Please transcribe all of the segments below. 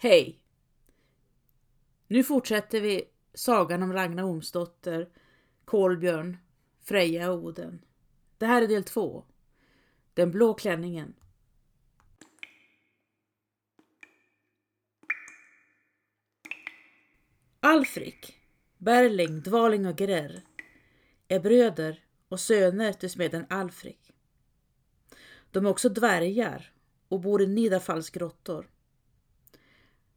Hej! Nu fortsätter vi sagan om Ragnar Ormsdotter, Kolbjörn, Freja och Oden. Det här är del två. Den blå klänningen. Alfrik, Berling, Dvaling och Grerr är bröder och söner till smeden Alfrik. De är också dvärgar och bor i Nidafalls grottor.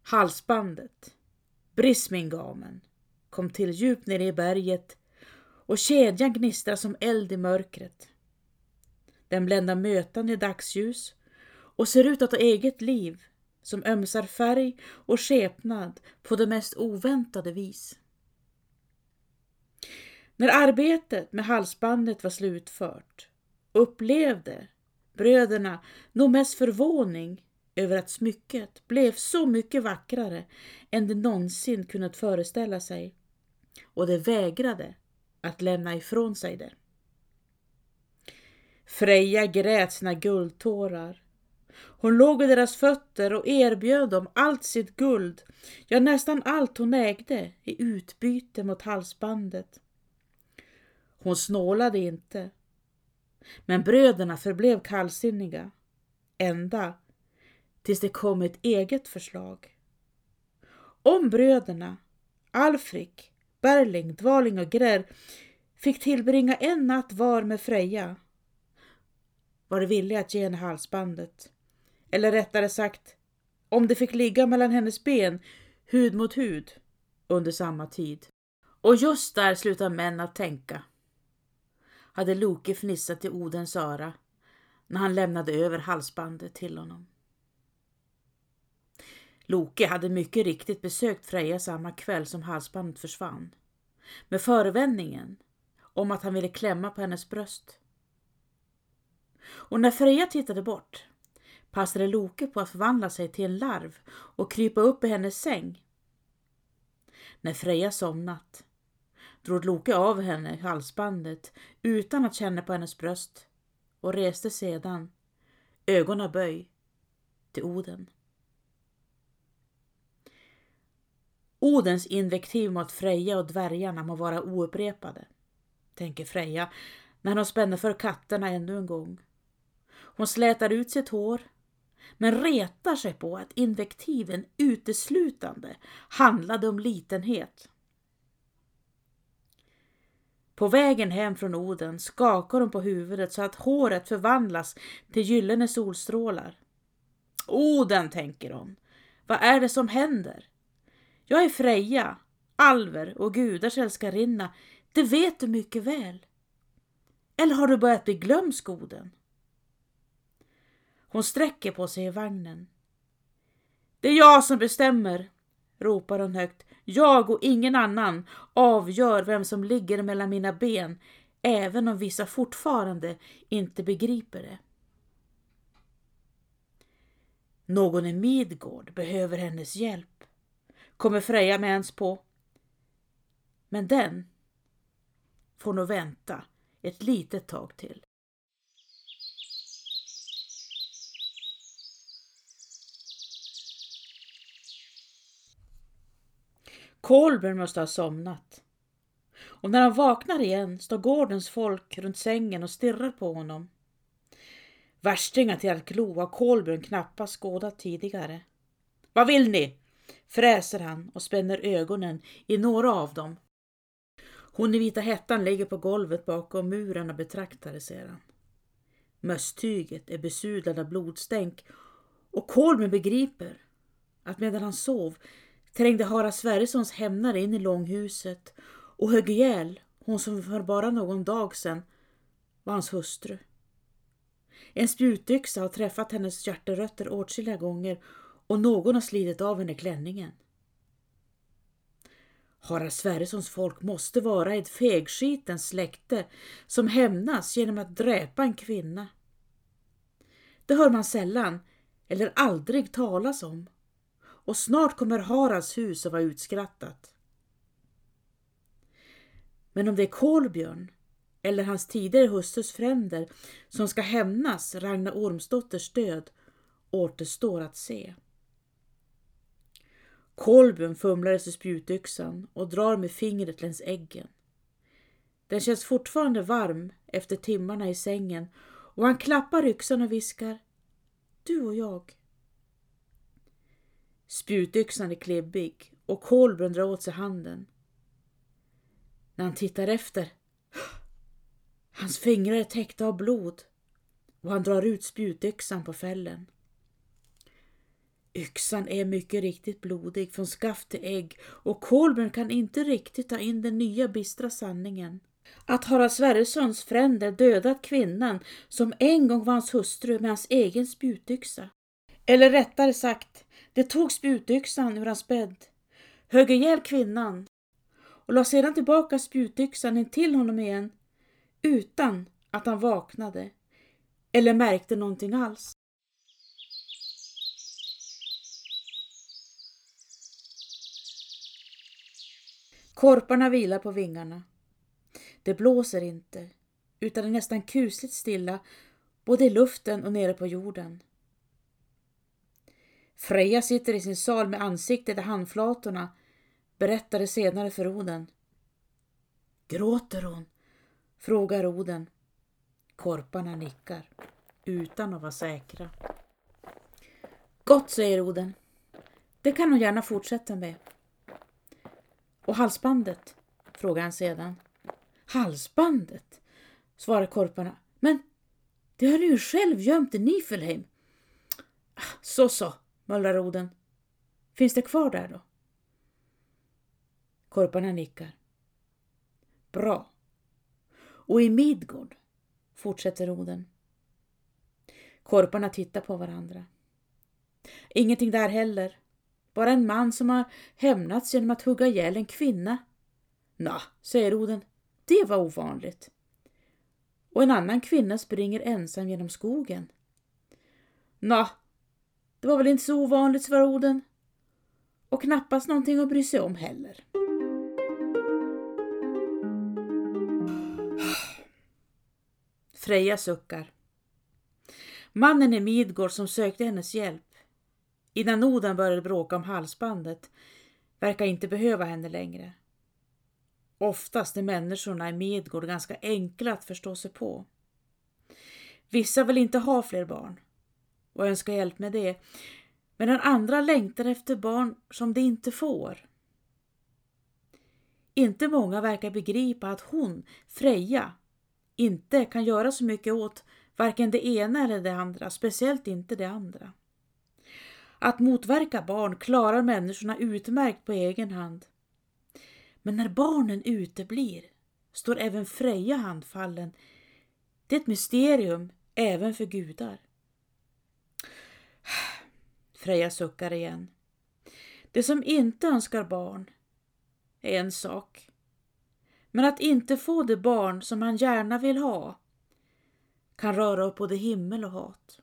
Halsbandet, Brismingamen, kom till djupt nere i berget och kedjan gnistrar som eld i mörkret. Den bländar mötan i dagsljus och ser ut att ha eget liv som ömsar färg och skepnad på det mest oväntade vis. När arbetet med halsbandet var slutfört upplevde bröderna nog mest förvåning över att smycket blev så mycket vackrare än de någonsin kunnat föreställa sig och de vägrade att lämna ifrån sig det. Freja grät sina guldtårar. Hon låg vid deras fötter och erbjöd dem allt sitt guld, ja nästan allt hon ägde i utbyte mot halsbandet. Hon snålade inte. Men bröderna förblev kallsinniga. Ända tills det kom ett eget förslag. Om bröderna Alfrik, Berling, Dvaling och Grär fick tillbringa en natt var med Freja var de villiga att ge henne halsbandet. Eller rättare sagt, om det fick ligga mellan hennes ben, hud mot hud, under samma tid. Och just där slutar män att tänka hade Loke fnissat i Odens öra när han lämnade över halsbandet till honom. Loke hade mycket riktigt besökt Freja samma kväll som halsbandet försvann. Med förevändningen om att han ville klämma på hennes bröst. Och när Freja tittade bort passade Loke på att förvandla sig till en larv och krypa upp i hennes säng. När Freja somnat drog Loke av henne halsbandet utan att känna på hennes bröst och reste sedan, ögonen böj, till Oden. Odens invektiv mot Freja och dvärgarna må vara oupprepade, tänker Freja när hon spänner för katterna ännu en gång. Hon slätar ut sitt hår, men retar sig på att invektiven uteslutande handlade om litenhet. På vägen hem från Oden skakar hon på huvudet så att håret förvandlas till gyllene solstrålar. Oden, tänker hon. Vad är det som händer? Jag är Freja, Alver och gudars älskarinna. Det vet du mycket väl. Eller har du börjat bli glömsk, Oden? Hon sträcker på sig i vagnen. Det är jag som bestämmer, ropar hon högt. Jag och ingen annan avgör vem som ligger mellan mina ben, även om vissa fortfarande inte begriper det. Någon i Midgård behöver hennes hjälp, kommer Freja med ens på. Men den får nog vänta ett litet tag till. Kolbjörn måste ha somnat. Och när han vaknar igen står gårdens folk runt sängen och stirrar på honom. Värstingar till att glo har Kolbjörn knappast skådat tidigare. Vad vill ni? Fräser han och spänner ögonen i några av dem. Hon i vita hettan ligger på golvet bakom muren och betraktar det, ser han. Mösstyget är besudlat av blodstänk och Kolmen begriper att medan han sov trängde Harald Sverressons hämnare in i långhuset och högg ihjäl hon som för bara någon dag sedan var hans hustru. En spjutyxa har träffat hennes hjärterötter åtskilliga gånger och någon har slidit av henne klänningen. Harald Sverressons folk måste vara ett fegskitens släkte som hämnas genom att dräpa en kvinna. Det hör man sällan eller aldrig talas om och snart kommer Haralds hus att vara utskrattat. Men om det är Kolbjörn eller hans tidigare hustrus fränder som ska hämnas Ragnar Ormsdotters död återstår att se. Kolbjörn fumlar efter spjutyxan och drar med fingret längs äggen. Den känns fortfarande varm efter timmarna i sängen och han klappar yxan och viskar Du och jag. Spjutyxan är klibbig och Kolbjörn drar åt sig handen. När han tittar efter Hans fingrar är täckta av blod och han drar ut spjutyxan på fällen. Yxan är mycket riktigt blodig från skaft till ägg och Kolbjörn kan inte riktigt ta in den nya bistra sanningen. Att Harald Sverressons fränder dödat kvinnan som en gång var hans hustru med hans egen spjutyxa. Eller rättare sagt, det tog spjutyxan ur hans bädd, högg ihjäl kvinnan och la sedan tillbaka spjutyxan in till honom igen utan att han vaknade eller märkte någonting alls. Korparna vilar på vingarna. Det blåser inte, utan är nästan kusligt stilla både i luften och nere på jorden. Freja sitter i sin sal med ansiktet i handflatorna, berättade senare för Oden. Gråter hon? frågar Oden. Korparna nickar, utan att vara säkra. Gott, säger Oden. Det kan hon gärna fortsätta med. Och halsbandet? frågar han sedan. Halsbandet? svarar korparna. Men det har du ju själv gömt i Nifelheim. Ah, så så, mullrar Oden. Finns det kvar där då? Korparna nickar. Bra. Och i Midgård, fortsätter Oden. Korparna tittar på varandra. Ingenting där heller. Bara en man som har hämnats genom att hugga ihjäl en kvinna. Nå, säger Oden, det var ovanligt. Och en annan kvinna springer ensam genom skogen. Nå, det var väl inte så ovanligt, svarar Oden. Och knappast någonting att bry sig om heller. Freja suckar. Mannen i Midgård som sökte hennes hjälp innan noden började bråka om halsbandet verkar inte behöva henne längre. Oftast är människorna i Midgård ganska enkla att förstå sig på. Vissa vill inte ha fler barn och önskar hjälp med det, medan andra längtar efter barn som de inte får. Inte många verkar begripa att hon, Freja, inte kan göra så mycket åt varken det ena eller det andra, speciellt inte det andra. Att motverka barn klarar människorna utmärkt på egen hand. Men när barnen uteblir står även Freja handfallen. Det är ett mysterium även för gudar. Freja suckar igen. Det som inte önskar barn är en sak. Men att inte få det barn som man gärna vill ha kan röra upp både himmel och hat.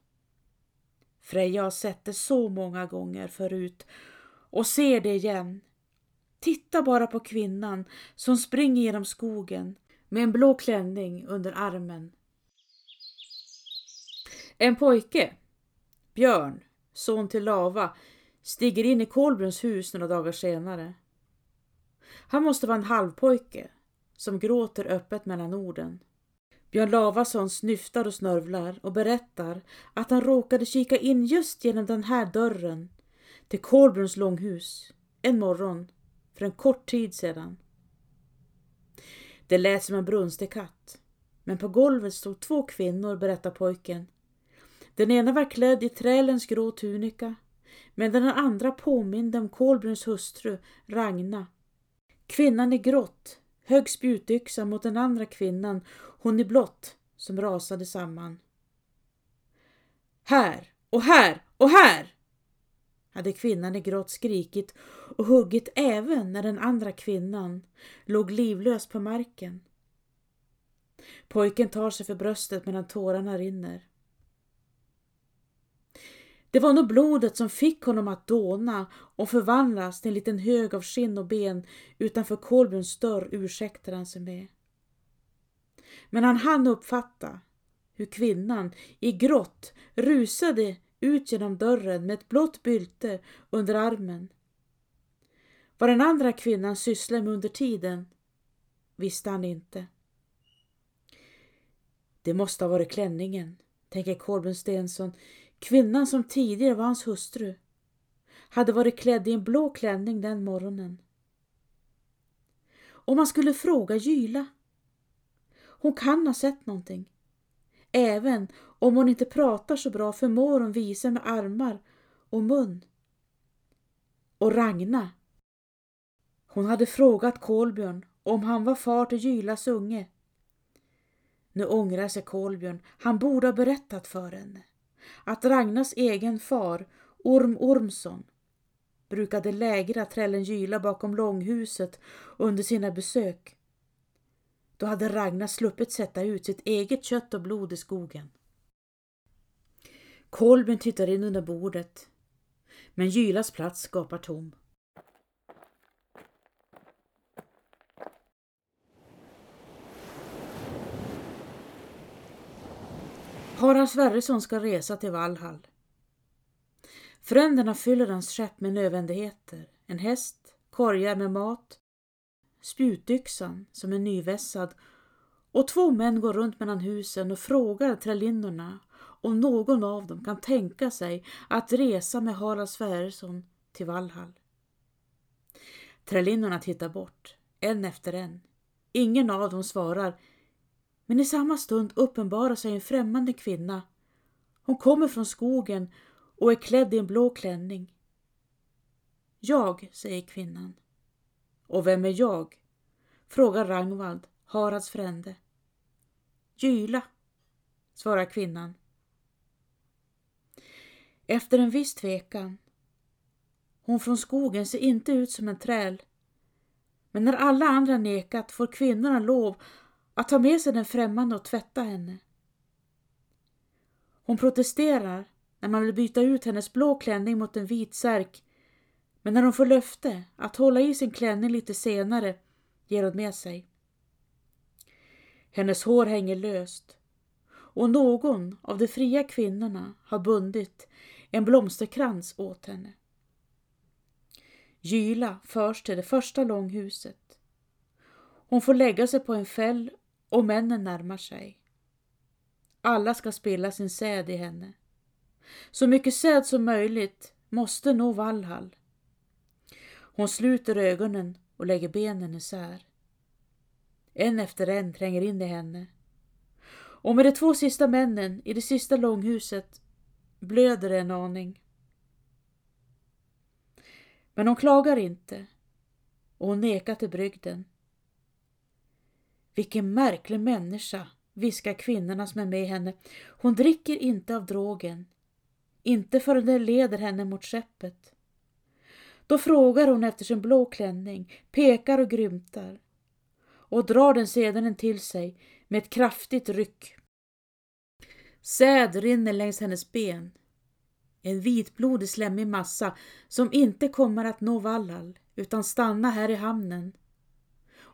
Freja har sett det så många gånger förut och ser det igen. Titta bara på kvinnan som springer genom skogen med en blå klänning under armen. En pojke, Björn, son till Lava, stiger in i Kolbrunns hus några dagar senare. Han måste vara en halvpojke som gråter öppet mellan orden. Björn Lavason snyftar och snörvlar och berättar att han råkade kika in just genom den här dörren till Kolbrunns långhus en morgon för en kort tid sedan. Det lät som en brunstig katt, men på golvet stod två kvinnor, berättar pojken. Den ena var klädd i trälens grå tunika, medan den andra påminde om Kolbruns hustru Ragna. Kvinnan i grått högg spjutyxa mot den andra kvinnan, hon i blått, som rasade samman. Här och här och här! hade kvinnan i grått skrikit och huggit även när den andra kvinnan låg livlös på marken. Pojken tar sig för bröstet medan tårarna rinner. Det var nog blodet som fick honom att dåna och förvandlas till en liten hög av skinn och ben utanför Kolbjörns dörr ursäktade han sig med. Men han hann uppfatta hur kvinnan i grått rusade ut genom dörren med ett blått bylte under armen. Vad den andra kvinnan sysslade med under tiden visste han inte. Det måste ha varit klänningen, tänker Kolbjörn Stensson. Kvinnan som tidigare var hans hustru hade varit klädd i en blå klänning den morgonen. Om man skulle fråga Gyla. Hon kan ha sett någonting. Även om hon inte pratar så bra förmår hon visa med armar och mun. Och Ragna. Hon hade frågat Kolbjörn om han var far till Gylas unge. Nu ångrar sig Kolbjörn. Han borde ha berättat för henne att Ragnars egen far, Orm Ormsson, brukade lägra trällen Gyla bakom långhuset under sina besök. Då hade Ragnar sluppit sätta ut sitt eget kött och blod i skogen. Kolben tittar in under bordet, men Gylas plats gapar tom. Harald Sverrisson ska resa till Valhall. Fränderna fyller hans skepp med nödvändigheter. En häst, korgar med mat, spjutyxan som är nyvässad och två män går runt mellan husen och frågar trällinnorna om någon av dem kan tänka sig att resa med Harald Sverrisson till Valhall. Trällinnorna tittar bort, en efter en. Ingen av dem svarar men i samma stund uppenbarar sig en främmande kvinna. Hon kommer från skogen och är klädd i en blå klänning. Jag, säger kvinnan. Och vem är jag? frågar Rangvald, Harads frände. Gyla, svarar kvinnan. Efter en viss tvekan. Hon från skogen ser inte ut som en träl. Men när alla andra nekat får kvinnorna lov att ta med sig den främmande och tvätta henne. Hon protesterar när man vill byta ut hennes blå klänning mot en vit särk men när hon får löfte att hålla i sin klänning lite senare ger hon med sig. Hennes hår hänger löst och någon av de fria kvinnorna har bundit en blomsterkrans åt henne. Gyla förs till det första långhuset. Hon får lägga sig på en fäll och männen närmar sig. Alla ska spilla sin säd i henne. Så mycket säd som möjligt måste nå Valhall. Hon sluter ögonen och lägger benen isär. En efter en tränger in i henne. Och med de två sista männen i det sista långhuset blöder det en aning. Men hon klagar inte och hon nekar till brygden. Vilken märklig människa, viskar kvinnorna som är med henne. Hon dricker inte av drogen. Inte förrän det leder henne mot skeppet. Då frågar hon efter sin blå klänning, pekar och grymtar och drar den sedan till sig med ett kraftigt ryck. Säd rinner längs hennes ben. En vitblodig slemmig massa som inte kommer att nå Vallal utan stanna här i hamnen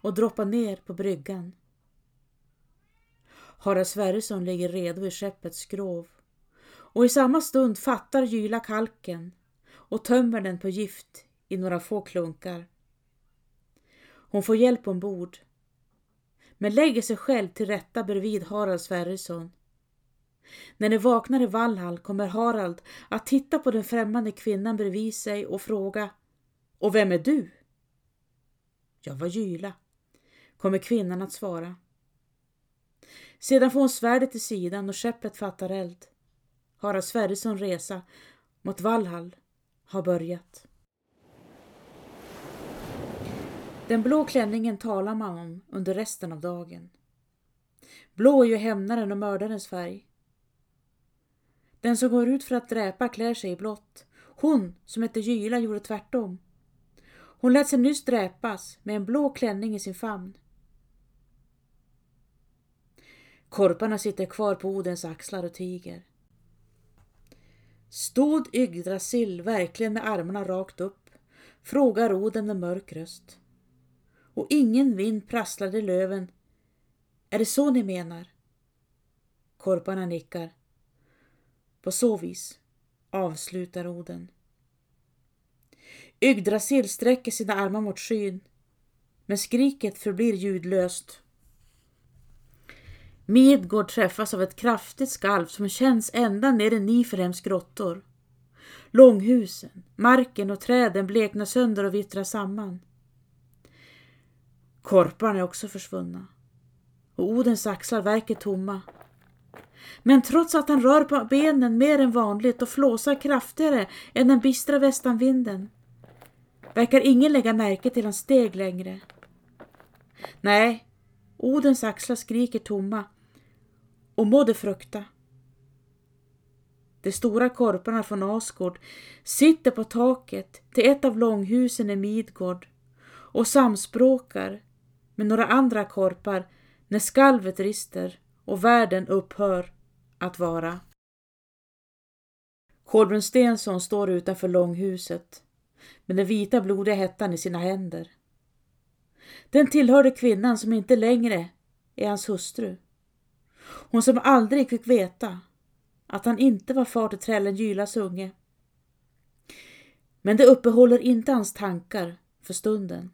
och droppa ner på bryggan. Harald Sverrisson ligger redo i skeppets skrov och i samma stund fattar Gyla kalken och tömmer den på gift i några få klunkar. Hon får hjälp ombord men lägger sig själv till rätta bredvid Harald Sverrisson. När de vaknar i Vallhall kommer Harald att titta på den främmande kvinnan bredvid sig och fråga Och vem är du? Jag var Gyla, kommer kvinnan att svara. Sedan får hon svärdet i sidan och skeppet fattar eld. Harald Sverrisson resa mot Valhall har börjat. Den blå klänningen talar man om under resten av dagen. Blå är ju hämnaren och mördarens färg. Den som går ut för att dräpa klär sig i blått. Hon som hette Gyla gjorde tvärtom. Hon lät sig nyss dräpas med en blå klänning i sin famn. Korparna sitter kvar på Odens axlar och tiger. Stod Yggdrasil verkligen med armarna rakt upp? Frågar Oden med mörk röst. Och ingen vind prasslade i löven. Är det så ni menar? Korparna nickar. På så vis, avslutar Oden. Yggdrasil sträcker sina armar mot skyn, men skriket förblir ljudlöst. Midgård träffas av ett kraftigt skalv som känns ända ner i Nifrems grottor. Långhusen, marken och träden bleknar sönder och vittrar samman. Korparna är också försvunna och Odens axlar verkar tomma. Men trots att han rör på benen mer än vanligt och flåsar kraftigare än den bistra västanvinden verkar ingen lägga märke till hans steg längre. Nej, Odens axlar skriker tomma och må frukta. De stora korparna från Asgård sitter på taket till ett av långhusen i Midgård och samspråkar med några andra korpar när skalvet rister och världen upphör att vara. Kolbrun Stensson står utanför långhuset med den vita blodiga hettan i sina händer. Den tillhörde kvinnan som inte längre är hans hustru. Hon som aldrig fick veta att han inte var far till trällen Gylas unge. Men det uppehåller inte hans tankar för stunden.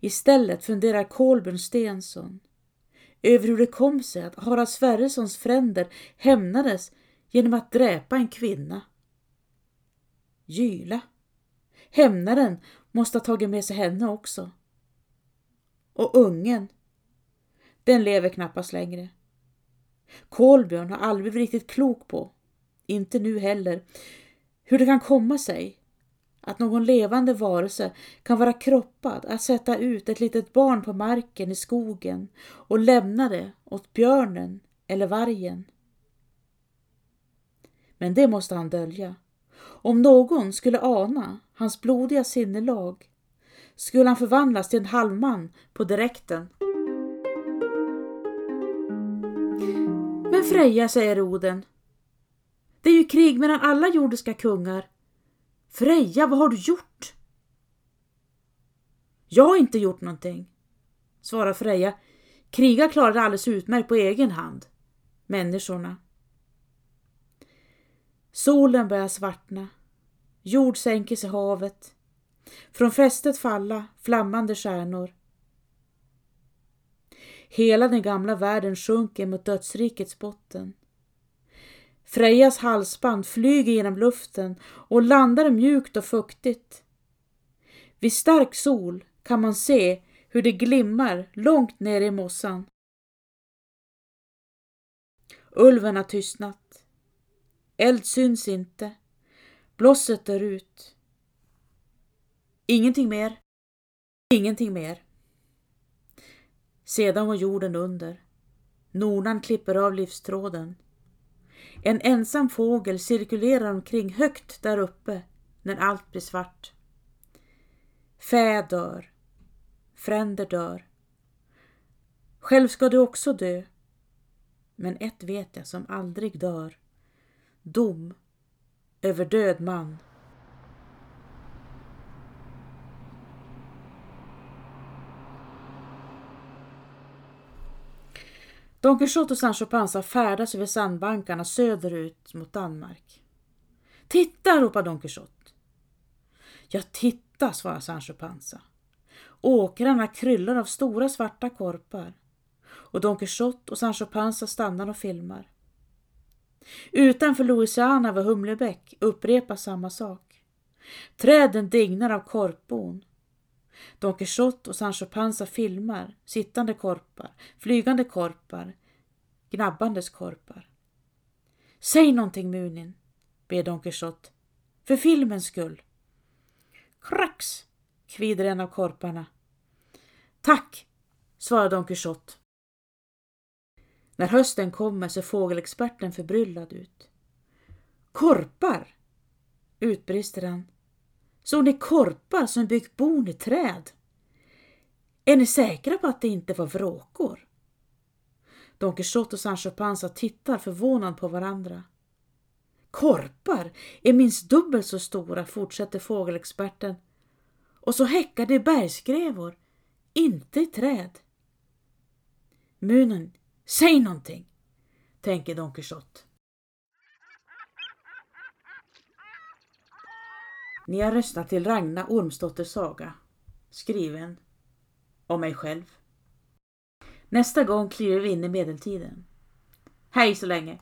Istället funderar Kolbjörn Stensson över hur det kom sig att Harald Sverressons fränder hämnades genom att dräpa en kvinna. Gyla. Hämnaren måste ha tagit med sig henne också. Och ungen. Den lever knappast längre. Kolbjörn har aldrig blivit riktigt klok på, inte nu heller, hur det kan komma sig att någon levande varelse kan vara kroppad att sätta ut ett litet barn på marken i skogen och lämna det åt björnen eller vargen. Men det måste han dölja. Om någon skulle ana hans blodiga sinnelag skulle han förvandlas till en halvman på direkten. Freja, säger Oden. Det är ju krig mellan alla jordiska kungar. Freja, vad har du gjort? Jag har inte gjort någonting, svarar Freja. Kriga klarade alldeles utmärkt på egen hand. Människorna. Solen börjar svartna. Jord sänker sig havet. Från fästet falla flammande stjärnor. Hela den gamla världen sjunker mot dödsrikets botten. Frejas halsband flyger genom luften och landar mjukt och fuktigt. Vid stark sol kan man se hur det glimmar långt ner i mossan. Ulven har tystnat. Eld syns inte. Blosset dör ut. Ingenting mer. Ingenting mer. Sedan går jorden under. Nornan klipper av livstråden. En ensam fågel cirkulerar omkring högt där uppe när allt blir svart. Fä dör. Fränder dör. Själv ska du också dö. Men ett vet jag som aldrig dör. Dom över död man. Don Quijote och Sancho Panza färdas över sandbankarna söderut mot Danmark. Titta! ropar Don Quijote. Ja, titta, svarar Sancho Panza. Åkrarna kryllar av stora svarta korpar och Don Quijote och Sancho Panza stannar och filmar. Utanför Louisiana vid Humlebäck upprepas samma sak. Träden dignar av korpbon Don Quijote och Sancho Panza filmar sittande korpar, flygande korpar, gnabbandes korpar. Säg någonting Munin, ber Don Quijote, för filmens skull. Krax, kvider en av korparna. Tack, svarar Don Quijote. När hösten kommer ser fågelexperten förbryllad ut. Korpar! utbrister han Såg ni korpar som byggt bon i träd? Är ni säkra på att det inte var vråkor? Don Quijote och Sancho Panza tittar förvånad på varandra. Korpar är minst dubbelt så stora, fortsätter fågelexperten. Och så häckar det i bergsgrävor, inte i träd. Munen, säg någonting, tänker Don Quijote. Ni har röstat till Ragna Ormsdotters saga, skriven om mig själv. Nästa gång kliver vi in i medeltiden. Hej så länge!